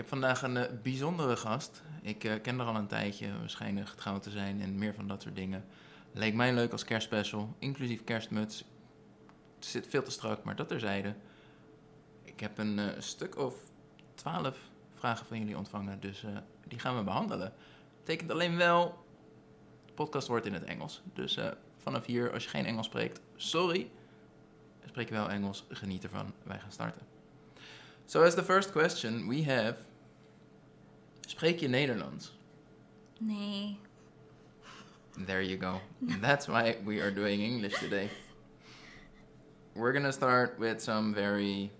heb vandaag een eh, bijzondere gast. Ik eh, ken haar al een tijdje, waarschijnlijk getrouwd te zijn en meer van dat soort dingen. Leek mij leuk als kerstspecial, inclusief kerstmuts. Het zit veel te strak, maar dat terzijde. Ik heb een eh, stuk of twaalf vragen van jullie ontvangen, dus die gaan we behandelen. Betekent alleen wel, de podcast wordt in het Engels. Dus vanaf hier, als je geen Engels spreekt, sorry. Spreek je wel Engels, geniet ervan. Wij gaan starten. So as the first question we have, spreek je Nederlands? Nee. There you go. That's why we are doing English today. We're gonna start with some very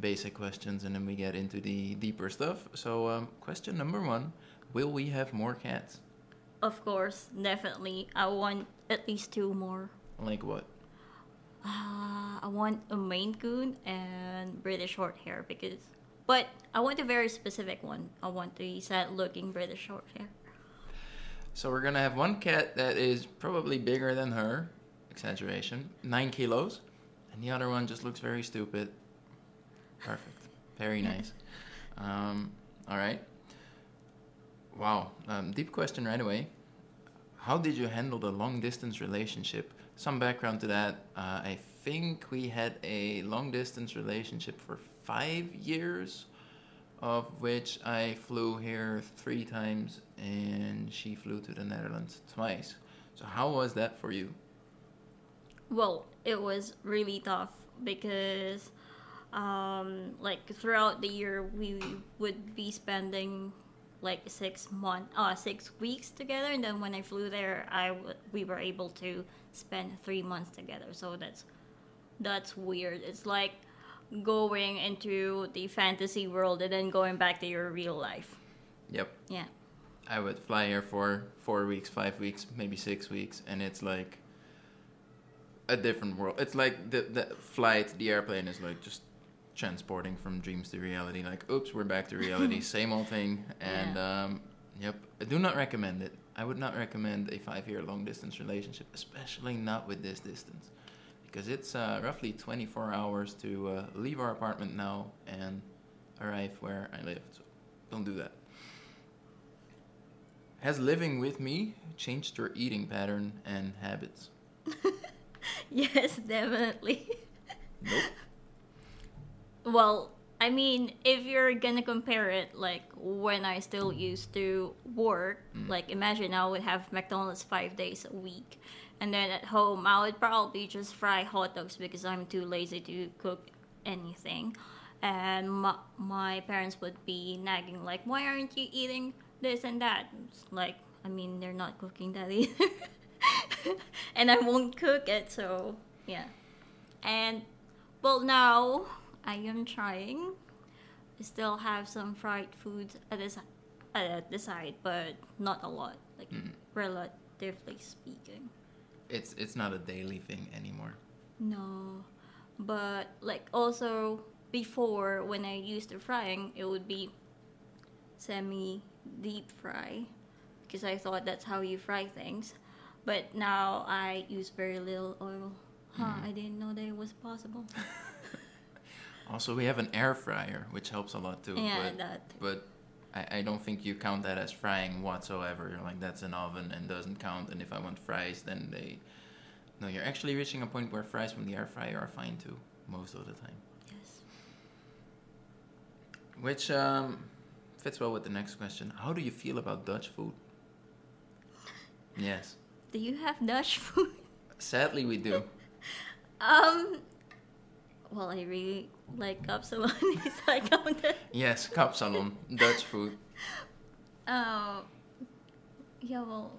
basic questions and then we get into the deeper stuff. So, um, question number one Will we have more cats? Of course, definitely. I want at least two more. Like what? Uh, I want a Maine Coon and British short hair because. But I want a very specific one. I want the sad looking British short hair. So, we're gonna have one cat that is probably bigger than her, exaggeration, nine kilos, and the other one just looks very stupid. Perfect. Very nice. Um, all right. Wow. Um, deep question right away. How did you handle the long distance relationship? Some background to that. Uh, I think we had a long distance relationship for five years, of which I flew here three times and she flew to the Netherlands twice. So, how was that for you? Well, it was really tough because, um, like throughout the year, we would be spending like six month, uh, six weeks together, and then when I flew there, I w- we were able to spend three months together. So that's that's weird. It's like going into the fantasy world and then going back to your real life. Yep. Yeah. I would fly here for four weeks, five weeks, maybe six weeks, and it's like a different world. It's like the the flight, the airplane is like just transporting from dreams to reality. Like, oops, we're back to reality, same old thing. And um, yep, I do not recommend it. I would not recommend a five-year long-distance relationship, especially not with this distance, because it's uh, roughly 24 hours to uh, leave our apartment now and arrive where I live. So don't do that. Has living with me changed your eating pattern and habits? yes, definitely. Nope. Well, I mean, if you're gonna compare it, like when I still used to work, like imagine I would have McDonald's five days a week, and then at home I would probably just fry hot dogs because I'm too lazy to cook anything, and my, my parents would be nagging like, "Why aren't you eating this and that?" It's like, I mean, they're not cooking that either, and I won't cook it, so yeah, and well now I am trying. I still have some fried foods at the, at the side, but not a lot, like Mm. relatively speaking. It's it's not a daily thing anymore. No, but like also before when I used to frying, it would be semi deep fry because I thought that's how you fry things. But now I use very little oil. Huh, mm-hmm. I didn't know that it was possible. Also, we have an air fryer, which helps a lot too. yeah, but that. but I, I don't think you count that as frying whatsoever. You're like that's an oven and doesn't count. And if I want fries, then they no, you're actually reaching a point where fries from the air fryer are fine too, most of the time. Yes. Which um, fits well with the next question. How do you feel about Dutch food? Yes, Do you have Dutch food? sadly we do. Um. Well, I really like kapsalon. Is that counted? Yes, kapsalon, Dutch food. Uh, yeah. Well,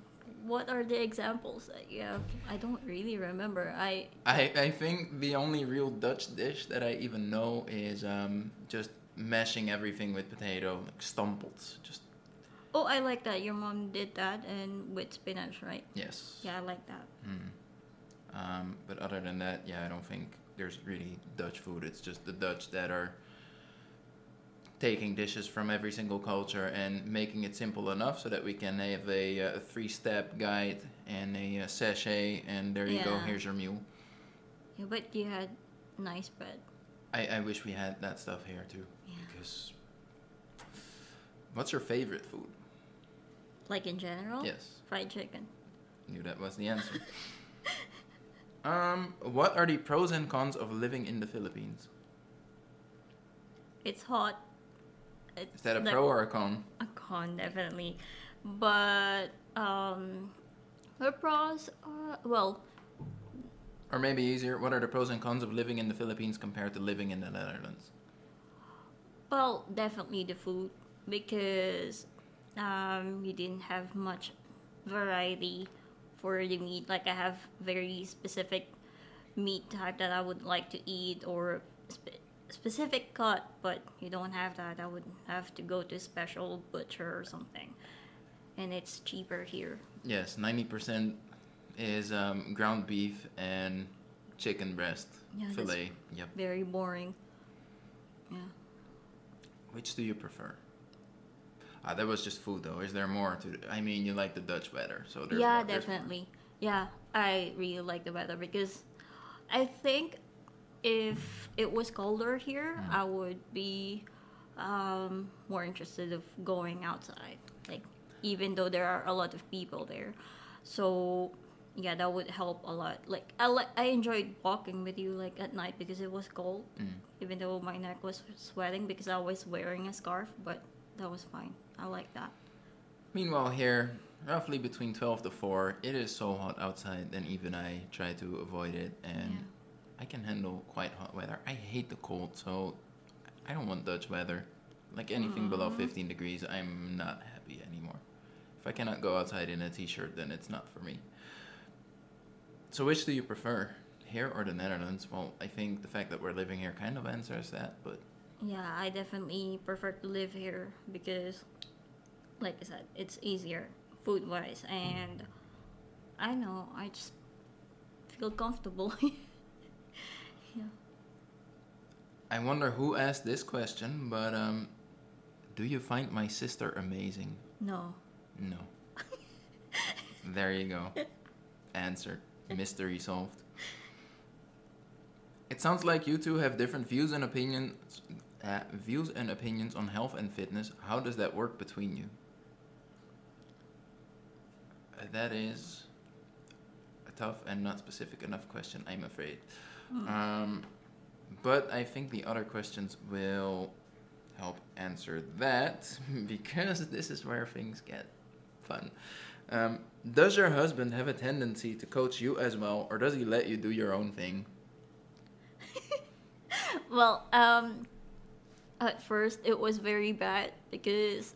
what are the examples that you have? I don't really remember. I I, I think the only real Dutch dish that I even know is um, just mashing everything with potato, like stampels. Just oh, I like that. Your mom did that and with spinach, right? yes. Yeah, I like that. Mm. Um, but other than that, yeah, I don't think there's really Dutch food. It's just the Dutch that are taking dishes from every single culture and making it simple enough so that we can have a, uh three-step guide and a, uh sachet, and there you go. Here's your meal. Yeah, but you had nice bread. I, I wish we had that stuff here too, Yeah. because What's your favorite food? Like in general? Yes. Fried chicken. Knew that was the answer. um, what are the pros and cons of living in the Philippines? It's hot. It's Is that a like- pro or a con? A con, definitely. But, um, the pros are, well, Or maybe easier, what are the pros and cons of living in the Philippines compared to living in the Netherlands? Well, definitely the food because um, you didn't have much variety for the meat. Like I have very specific meat type that I would like to eat or spe- specific cut, but you don't have that. I would have to go to a special butcher or something, and it's cheaper here. Yes, 90% is um, ground beef and chicken breast Yeah, fillet. Yep. Very boring. Yeah. Which do you prefer? That was just food though. Is there more to I mean, you like the Dutch weather, so there's yeah, more- there's more. definitely. Yeah, I really like the weather because I think if it was colder here, Mm. I would be um, more interested of going outside. Like even though there are a lot of people there, so yeah, that would help a lot. Like I like I enjoyed walking with you like at night because it was cold, Mm. even though my neck was sweating because I was wearing a scarf, but that was fine. I like that. Meanwhile, here, roughly between 12 to 4, it is so hot outside, and even I try to avoid it, and Yeah. I can handle quite hot weather. I hate the cold, so I don't want Dutch weather. Like anything below mm-hmm. 15 degrees, I'm not happy anymore. If I cannot go outside in a t shirt, then it's not for me. So, which do you prefer, here or the Netherlands? Well, I think the fact that we're living here kind of answers that, but Yeah, I definitely prefer to live here because, like I said, it's easier food wise, and I know I just feel comfortable. yeah. I wonder who asked this question, but um, do you find my sister amazing? No. No. there you go. Answered. Mystery solved. It sounds like you two have different views and opinions. Uh, views and opinions on health and fitness. How does that work between you? Uh, that is a tough and not specific enough question, I'm afraid. Um, but I think the other questions will help answer that because this is where things get fun. Um, does your husband have a tendency to coach you as well, or does he let you do your own thing? Well, um, at first it was very bad because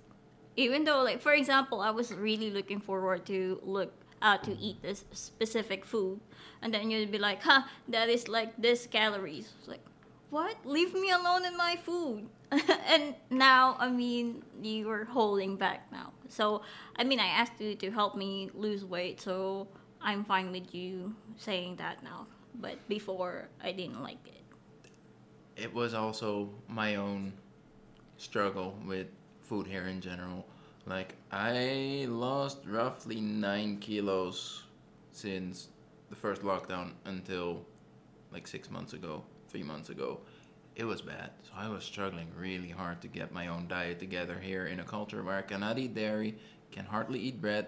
even though, like, for example, I was really looking forward to look out to eat this specific food, and then you'd be like, "Huh, that is like this calories." It's like, what? Leave me alone in my food. and now, I mean, you are holding back now. So, I mean, I asked you to help me lose weight, so I'm fine with you saying that now. But before, I didn't like it. It was also my own struggle with food here in general. Like, I lost roughly nine kilos since the first lockdown until like six months ago, three months ago. It was bad. So I was struggling really hard to get my own diet together here in a culture where I cannot eat dairy, can hardly eat bread.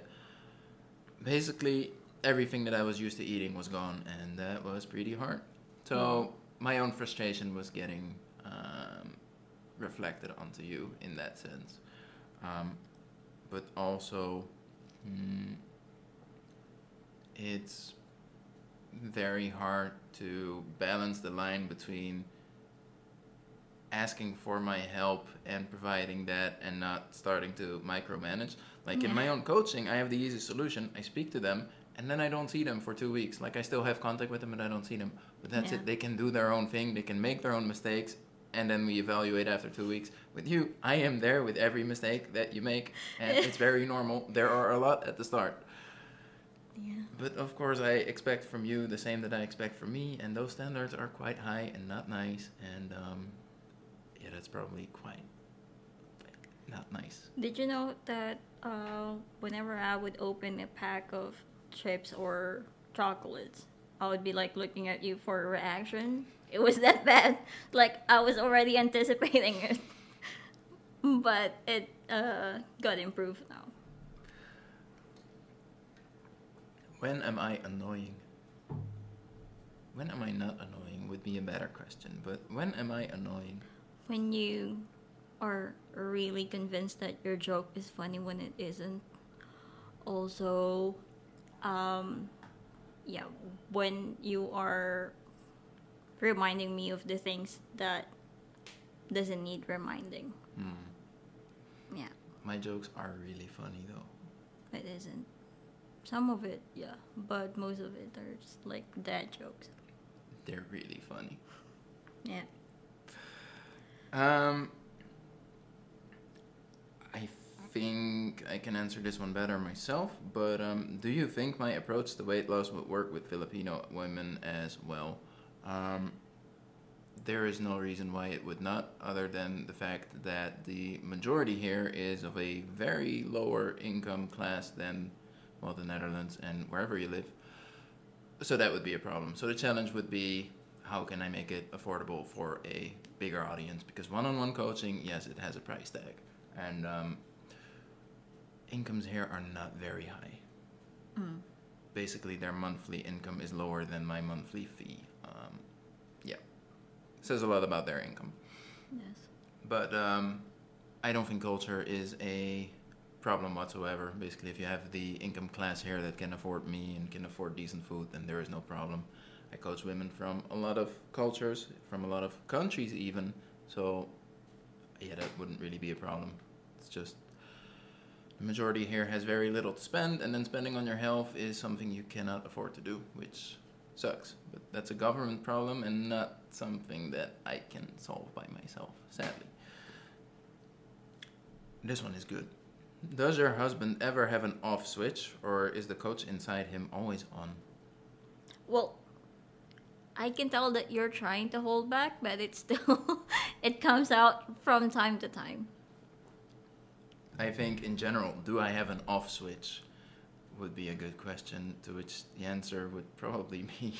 Basically, everything that I was used to eating was gone, and that was pretty hard. So my own frustration was getting um, reflected onto you in that sense. Um, but also, mm, it's very hard to balance the line between asking for my help and providing that and not starting to micromanage. Like in my own coaching, I have the easy solution. I speak to them and then I don't see them for two weeks. Like I still have contact with them and I don't see them. But that's Yeah. it. They can do their own thing, they can make their own mistakes, and then we evaluate after two weeks. With you, I am there with every mistake that you make, and it's very normal. There are a lot at the start. Yeah. But of course, I expect from you the same that I expect from me, and those standards are quite high and not nice. And um, yeah, that's probably quite not nice. Did you know that uh, whenever I would open a pack of chips or chocolates, I would be like looking at you for a reaction? It was that bad. Like I was already anticipating it. but it uh, got improved now. When am I annoying? When am I not annoying would be a better question, but when am I annoying? When you are really convinced that your joke is funny when it isn't. Also, um, yeah, when you are reminding me of the things that doesn't need reminding. Hmm. Yeah, My jokes are really funny though. it isn't. Some of it, yeah, but most of it are just like dad jokes. They're really funny. Yeah. Um, I think I can answer this one better myself, but um, do you think my approach to weight loss would work with Filipino women as well? Um, there is no reason why it would not, other than the fact that the majority here is of a very lower income class than, well, the Netherlands and wherever you live. So that would be a problem. So the challenge would be how can I make it affordable for a bigger audience? Because one on one coaching, yes, it has a price tag. And um, incomes here are not very high. Mm. Basically, their monthly income is lower than my monthly fee. Um, yeah. Says a lot about their income. Yes. But um, I don't think culture is a problem whatsoever. Basically, if you have the income class here that can afford me and can afford decent food, then there is no problem. I coach women from a lot of cultures, from a lot of countries, even. So, yeah, that wouldn't really be a problem. It's just the majority here has very little to spend, and then spending on your health is something you cannot afford to do, which sucks. But that's a government problem and not something that I can solve by myself, sadly. This one is good. Does your husband ever have an off switch, or is the coach inside him always on? Well, I can tell that you're trying to hold back, but it still it comes out from time to time. I think, in general, do I have an off switch? Would be a good question, to which the answer would probably be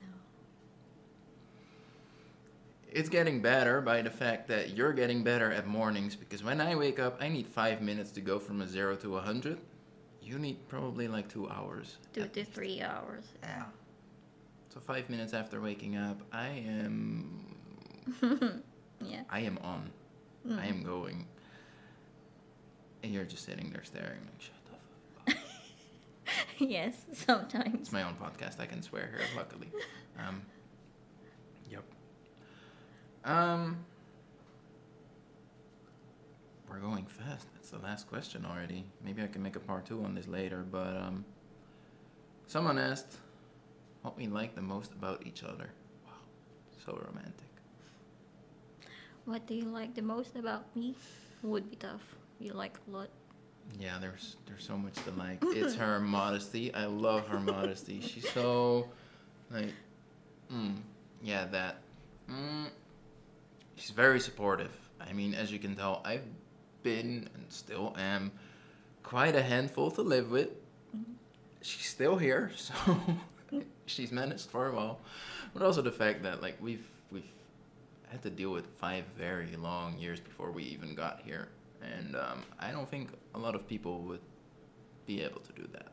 no. It's getting better by the fact that you're getting better at mornings because when I wake up, I need five minutes to go from a zero to a hundred. You need probably like two hours. Two to three hours. Yeah. So five minutes after waking up, I am yeah. I am on. Mm. I am going. And you're just sitting there staring like shut the fuck up. yes, sometimes. It's my own podcast. I can swear here, luckily. Um, yep. Um, we're going fast. That's the last question already. Maybe I can make a part two on this later. But um, someone asked what we like the most about each other. Wow, so romantic. What do you like the most about me? Would be tough. You like a lot. Yeah, there's there's so much to like. It's her modesty. I love her modesty. She's so like, mm, yeah, that. Mm, she's very supportive. I mean, as you can tell, I've been and still am quite a handful to live with. She's still here, so she's managed for a while. But also the fact that like we've we've had to deal with five very long years before we even got here, and um, I don't think a lot of people would be able to do that.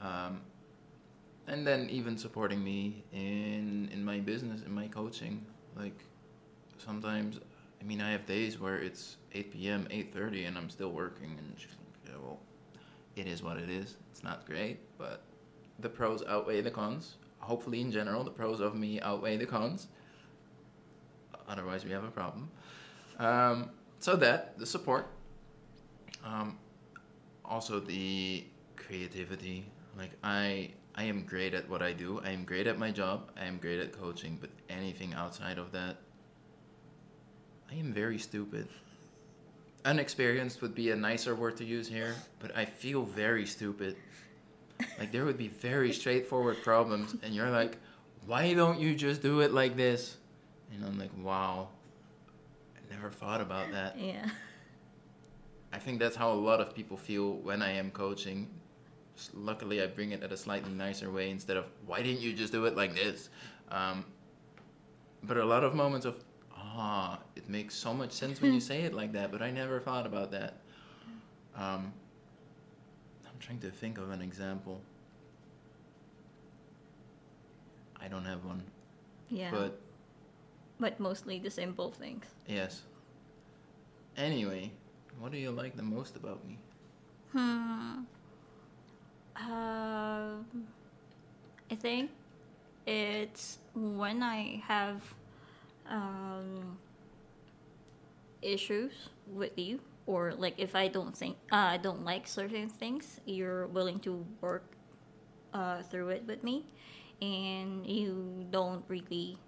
Um, and then even supporting me in in my business, in my coaching, like sometimes I mean I have days where it's 8 p.m., 8:30 and I'm still working and she's like, yeah, well, it is what it is. It's not great, but the pros outweigh the cons. Hopefully in general the pros of me outweigh the cons. Otherwise we have a problem. Um, so that the support um, also the creativity like I I am great at what I do. I am great at my job. I am great at coaching, but anything outside of that I am very stupid. Unexperienced would be a nicer word to use here, but I feel very stupid. Like there would be very straightforward problems, and you're like, "Why don't you just do it like this?" And I'm like, "Wow, never thought about that." Yeah. I think that's how a lot of people feel when I am coaching. Luckily, I bring it at a slightly nicer way instead of "Why didn't you just do it like this?" Um, but a lot of moments of, ah, it makes so much sense when you say it like that, but I never thought about that. Um, I'm trying to think of an example. I don't have one, Yeah. but but mostly the simple things. yes. Anyway, what do you like the most about me? Hmm. Um, I think it's when I have um, issues with you, or like if I don't think uh, I don't like certain things, you're willing to work uh, through it with me, and you don't really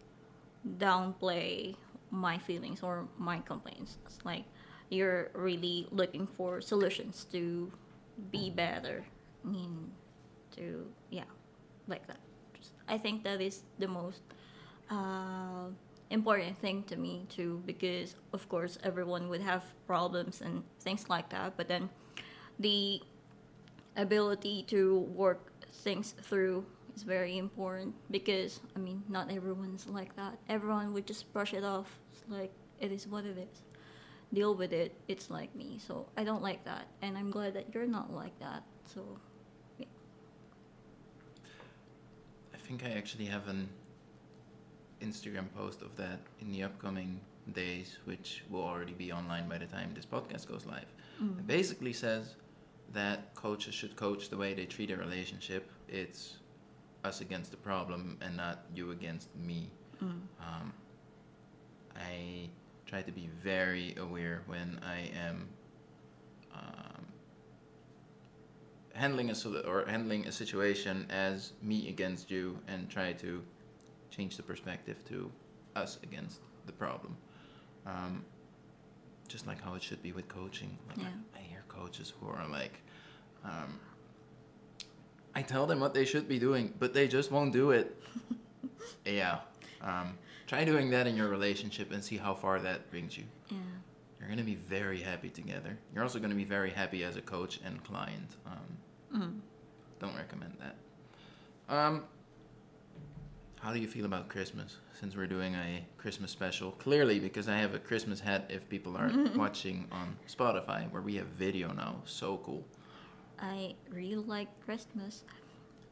downplay my feelings or my complaints. It's like you're really looking for solutions to be better. I mean, to yeah, like that. Just, I think that is the most uh, important thing to me too, because of course everyone would have problems and things like that. But then the ability to work things through is very important because I mean not everyone's like that. Everyone would just brush it off. It's like it is what it is. Deal with it. It's like me. So I don't like that, and I'm glad that you're not like that. So I think I actually have an Instagram post of that in the upcoming days, which will already be online by the time this podcast goes live. Mm. It basically says that coaches should coach the way they treat a relationship. It's us against the problem and not you against me. Um, I try to be very aware when I am um, handling a sol- or handling a situation as me against you, and try to change the perspective to us against the problem. Um, just like how it should be with coaching. Like Yeah. I, I hear coaches who are like, um, I tell them what they should be doing, but they just won't do it. yeah. Um, try doing that in your relationship and see how far that brings you. yeah, You're going to be very happy together. You're also going to be very happy as a coach and client. Um, mm. don't recommend that. Um, how do you feel about Christmas? Since we're doing a Christmas special, clearly because I have a Christmas hat. If people aren't watching on Spotify, where we have video now, so cool. I really like Christmas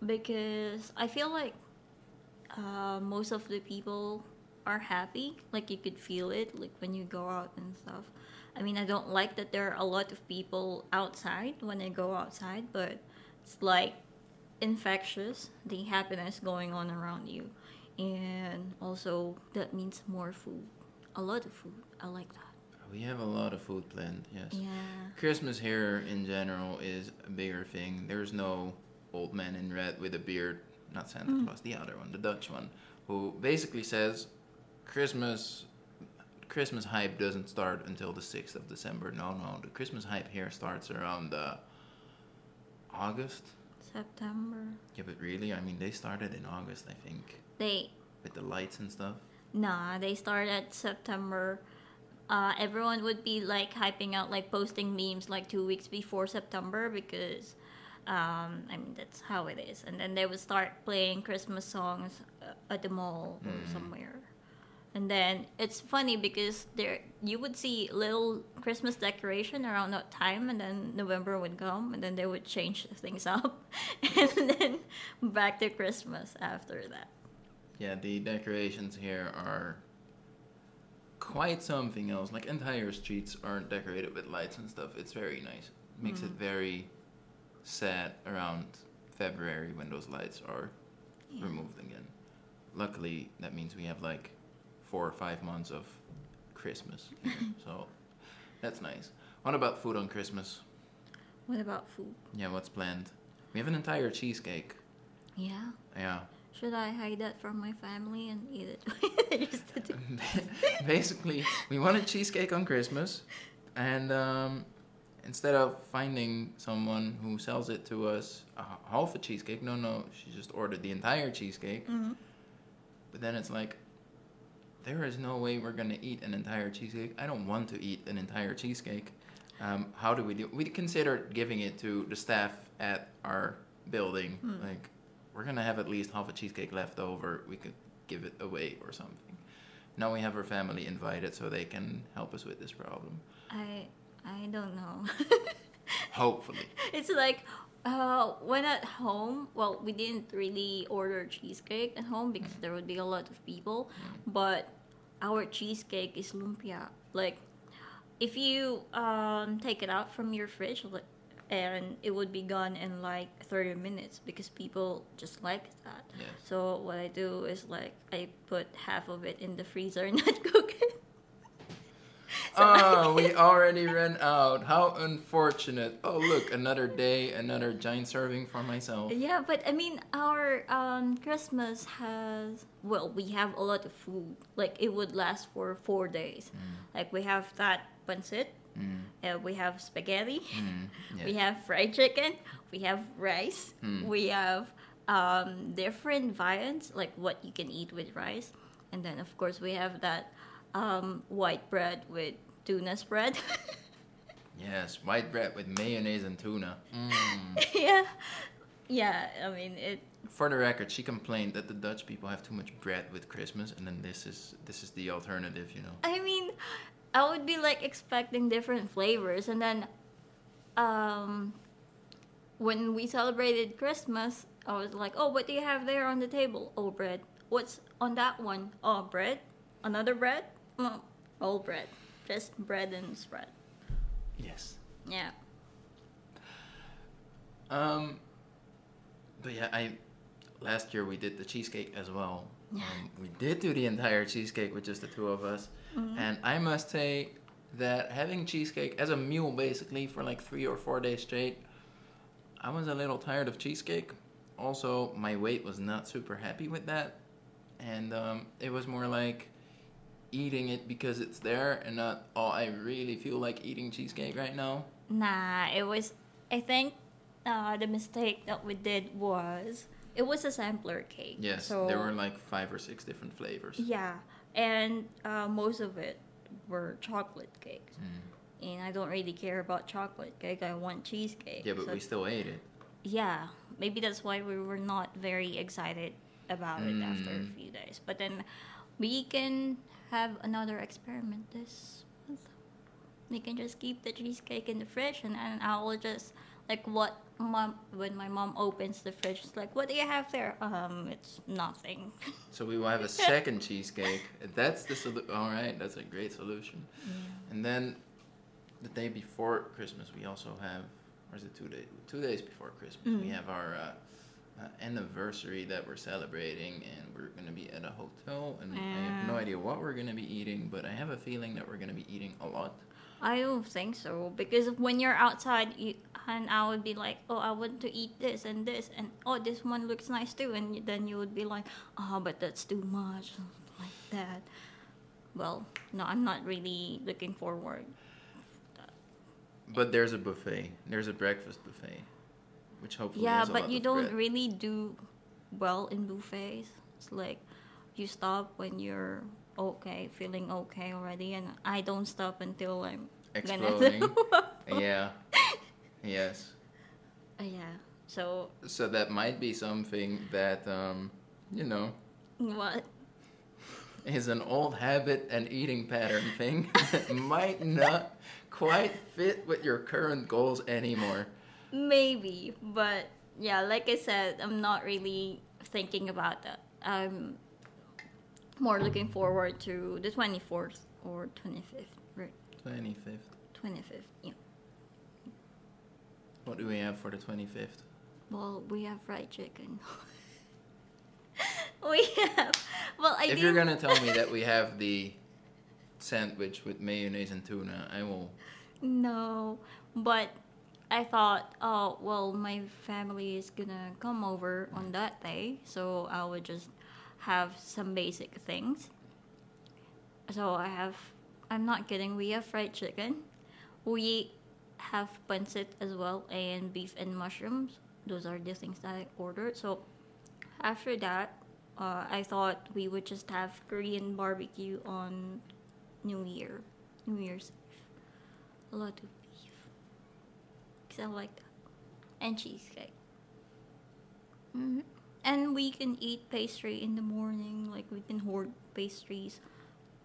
because I feel like uh, most of the people are happy. Like you could feel it, like when you go out and stuff. I mean, I don't like that there are a lot of people outside when I go outside, but it's like infectious the happiness going on around you, and also that means more food, a lot of food. I like that. We have a lot of food planned. Yes. Yeah. Christmas here in general is a bigger thing. There's no old man in red with a beard, not Santa Claus, the other one, the Dutch one, who basically says Christmas Christmas hype doesn't start until the 6th of December. No, no, the Christmas hype here starts around uh, August. September. Yeah, but really, I mean, they started in August, I think, They with the lights and stuff. Nah, they start at September. Uh, everyone would be like hyping out, like posting memes like two weeks before September because, um, I mean that's how it is. And then they would start playing Christmas songs uh, at the mall or somewhere. And then it's funny because there you would see little Christmas decoration around that time, and then November would come, and then they would change things up, and then back to Christmas after that. Yeah, the decorations here are quite something else. Like entire streets aren't decorated with lights and stuff. It's very nice. Makes it mm. very sad around February when those lights are Yeah. removed again. Luckily, that means we have like four or five months of Christmas. here, so that's nice. What about food on Christmas? What about food? Yeah, what's planned? We have an entire cheesecake. Yeah. Yeah. Should I hide that from my family and eat it? Just to do- Basically, we wanted cheesecake on Christmas, and um, instead of finding someone who sells it to us half a cheesecake, no, no, she just ordered the entire cheesecake. Mhm. But then it's like, there is no way we're gonna eat an entire cheesecake. I don't want to eat an entire cheesecake. Um, how do we do? We considered giving it to the staff at our building. Like, we're gonna have at least half a cheesecake left over. We could give it away or something. Now we have her family invited so they can help us with this problem. I I don't know. Hopefully. it's like uh, when at home, well, we didn't really order cheesecake at home because there would be a lot of people, but our cheesecake is lumpia. Like, if you um, take it out from your fridge, like, and it would be gone in like 30 minutes because people just like that. So what I do is like I put half of it in the freezer and not cook it. So oh, we already ran out. How unfortunate. Oh, look, another day, another giant serving for myself. Yeah, but I mean, our um, Christmas has well, we have a lot of food. Like it would last for four days. Like we have that pancit, Mm, uh, we have spaghetti, mm, we have fried chicken, we have rice, Mm. we have um, different viands like what you can eat with rice, and then of course we have that um, white bread with tuna spread. Yes, white bread with mayonnaise and tuna. Mm. yeah, yeah. I mean it. For the record, she complained that the Dutch people have too much bread with Christmas, and then this is this is the alternative, you know. I mean, I would be like expecting different flavors, and then, um, when we celebrated Christmas, I was like, "Oh, what do you have there on the table? Oh, bread. What's on that one? Oh, bread. Another bread. Oh, all bread. Just bread and spread. Yes. Yeah. Um, but yeah, I last year we did the cheesecake as well. Yeah. Um, we did do the entire cheesecake with just the two of us, and I must say that having cheesecake as a meal basically for like three or four days straight, I was a little tired of cheesecake. Also, my weight was not super happy with that, and um, it was more like eating it because it's there and not oh I really feel like eating cheesecake right now. Nah, it was. I think uh, the mistake that we did was it was a sampler cake. Yes, So there were like five or six different flavors. Yeah, and uh, most of it were chocolate cakes. Mm. And I don't really care about chocolate cake. I want cheesecake. Yeah, but So- we still ate it. yeah, maybe that's why we were not very excited about it after a Mm. few days. But then we can have another experiment this month. We can just keep the cheesecake in the fridge, and, and I will just like what mom when my mom opens the fridge, it's like, what do you have there? Um, it's nothing. So we will have a second cheesecake. That's the solution. All right, that's a great solution. And then the day before Christmas, we also have, or is it two days? Two days before Christmas, we Mm. have our uh, uh, anniversary that we're celebrating, and we're gonna be at a hotel, and I have no idea what we're gonna be eating, but I have a feeling that we're gonna be eating a lot. I don't think so because when you're outside, you, and I would be like, oh, I want to eat this and this, and oh, this one looks nice too, and then you would be like, oh, but that's too much, like that. Well, no, I'm not really looking forward. But there's a buffet. There's a breakfast buffet, which hopefully yeah, but you don't bread. really do well in buffets. It's like you stop when you're okay, feeling okay already, and I don't stop until I'm Exploding. Yeah. Yes. Uh, yeah. So So that might be something that um, you know, what? is an old habit and eating pattern thing that might not quite fit with your current goals anymore. Maybe, but yeah, like I said, I'm not really thinking about that. I'm more looking forward to the 24th or 25th. Right, 25th. 25th. Yeah. What do we have for the 25th? Well, we have fried chicken. we have. Well, I if you're gonna tell me that we have the sandwich with mayonnaise and tuna, I will. No, but I thought, oh, well, my family is gonna come over on that day, so I would just have some basic things. So I have, I'm not kidding, we have fried chicken. We have pancit as well, and beef and mushrooms. Those are the things that I ordered. So after that, uh, I thought we would just have Korean barbecue on New Year, New Year's Eve a lot of beef. Because I like that. And cheesecake. hmm And we can eat pastry in the morning. Like we can hoard pastries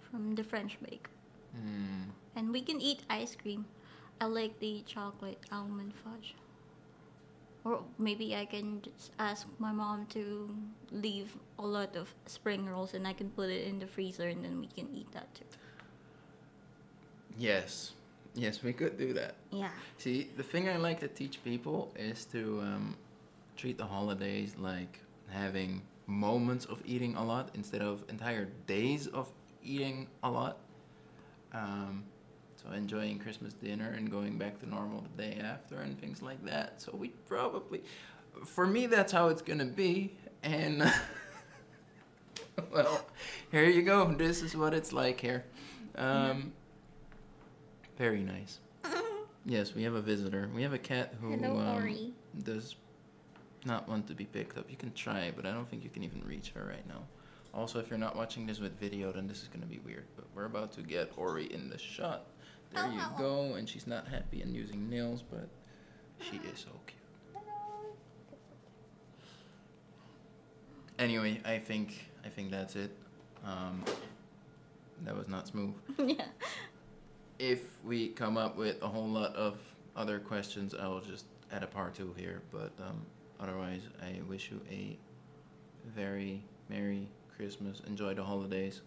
from the French bake. Mm. And we can eat ice cream. I like the chocolate almond fudge. Or maybe I can just ask my mom to leave a lot of spring rolls and I can put it in the freezer and then we can eat that too. Yes. Yes, we could do that. Yeah. See, the thing I like to teach people is to um, treat the holidays like having moments of eating a lot instead of entire days of eating a lot. Um, so enjoying Christmas dinner and going back to normal the day after and things like that. So we probably, for me, that's how it's gonna be. And well, here you go. This is what it's like here. Um, very nice. Yes, we have a visitor. We have a cat who Hello, um, does not want to be picked up. You can try, but I don't think you can even reach her right now. Also, if you're not watching this with video, then this is gonna be weird. But we're about to get Ori in the shot. There you go. And she's not happy and using nails, but she is so cute. Anyway, I think I think that's it. Um, that was not smooth. yeah. If we come up with a whole lot of other questions, I will just add a part two here. But um, otherwise, I wish you a very merry Christmas. Enjoy the holidays.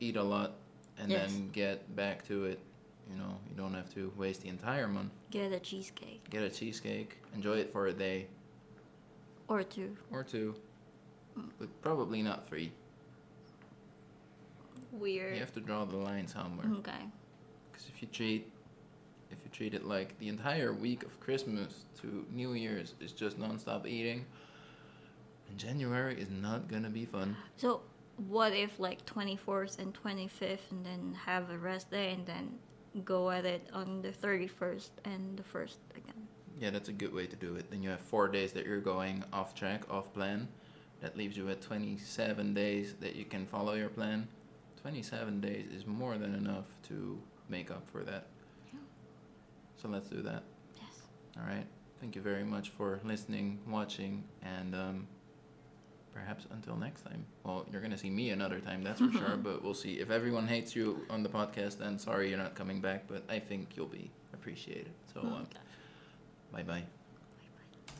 Eat a lot, and Yes. then get back to it. You know, you don't have to waste the entire month. Get a cheesecake Get a cheesecake. Enjoy it for a day or two. or two, but probably not three. Weird. You have to draw the line somewhere. Okay. Because if you treat, if you treat it like the entire week of Christmas to New Year's is just nonstop eating, and January is not gonna be fun. So what if like 24th and 25th and then have a rest day and then go at it on the 31st and the 1st again? Yeah, that's a good way to do it. Then you have four days that you're going off track, off plan. That leaves you at 27 days that you can follow your plan. 27 days is more than enough to make up for that. So let's do that. Yes. All right. Thank you very much for listening, watching, and um, perhaps until next time. Well, you're gonna see me another time, that's for sure. But we'll see. If everyone hates you on the podcast, then sorry you're not coming back. But I think you'll be appreciated. So, um, Okay. bye bye.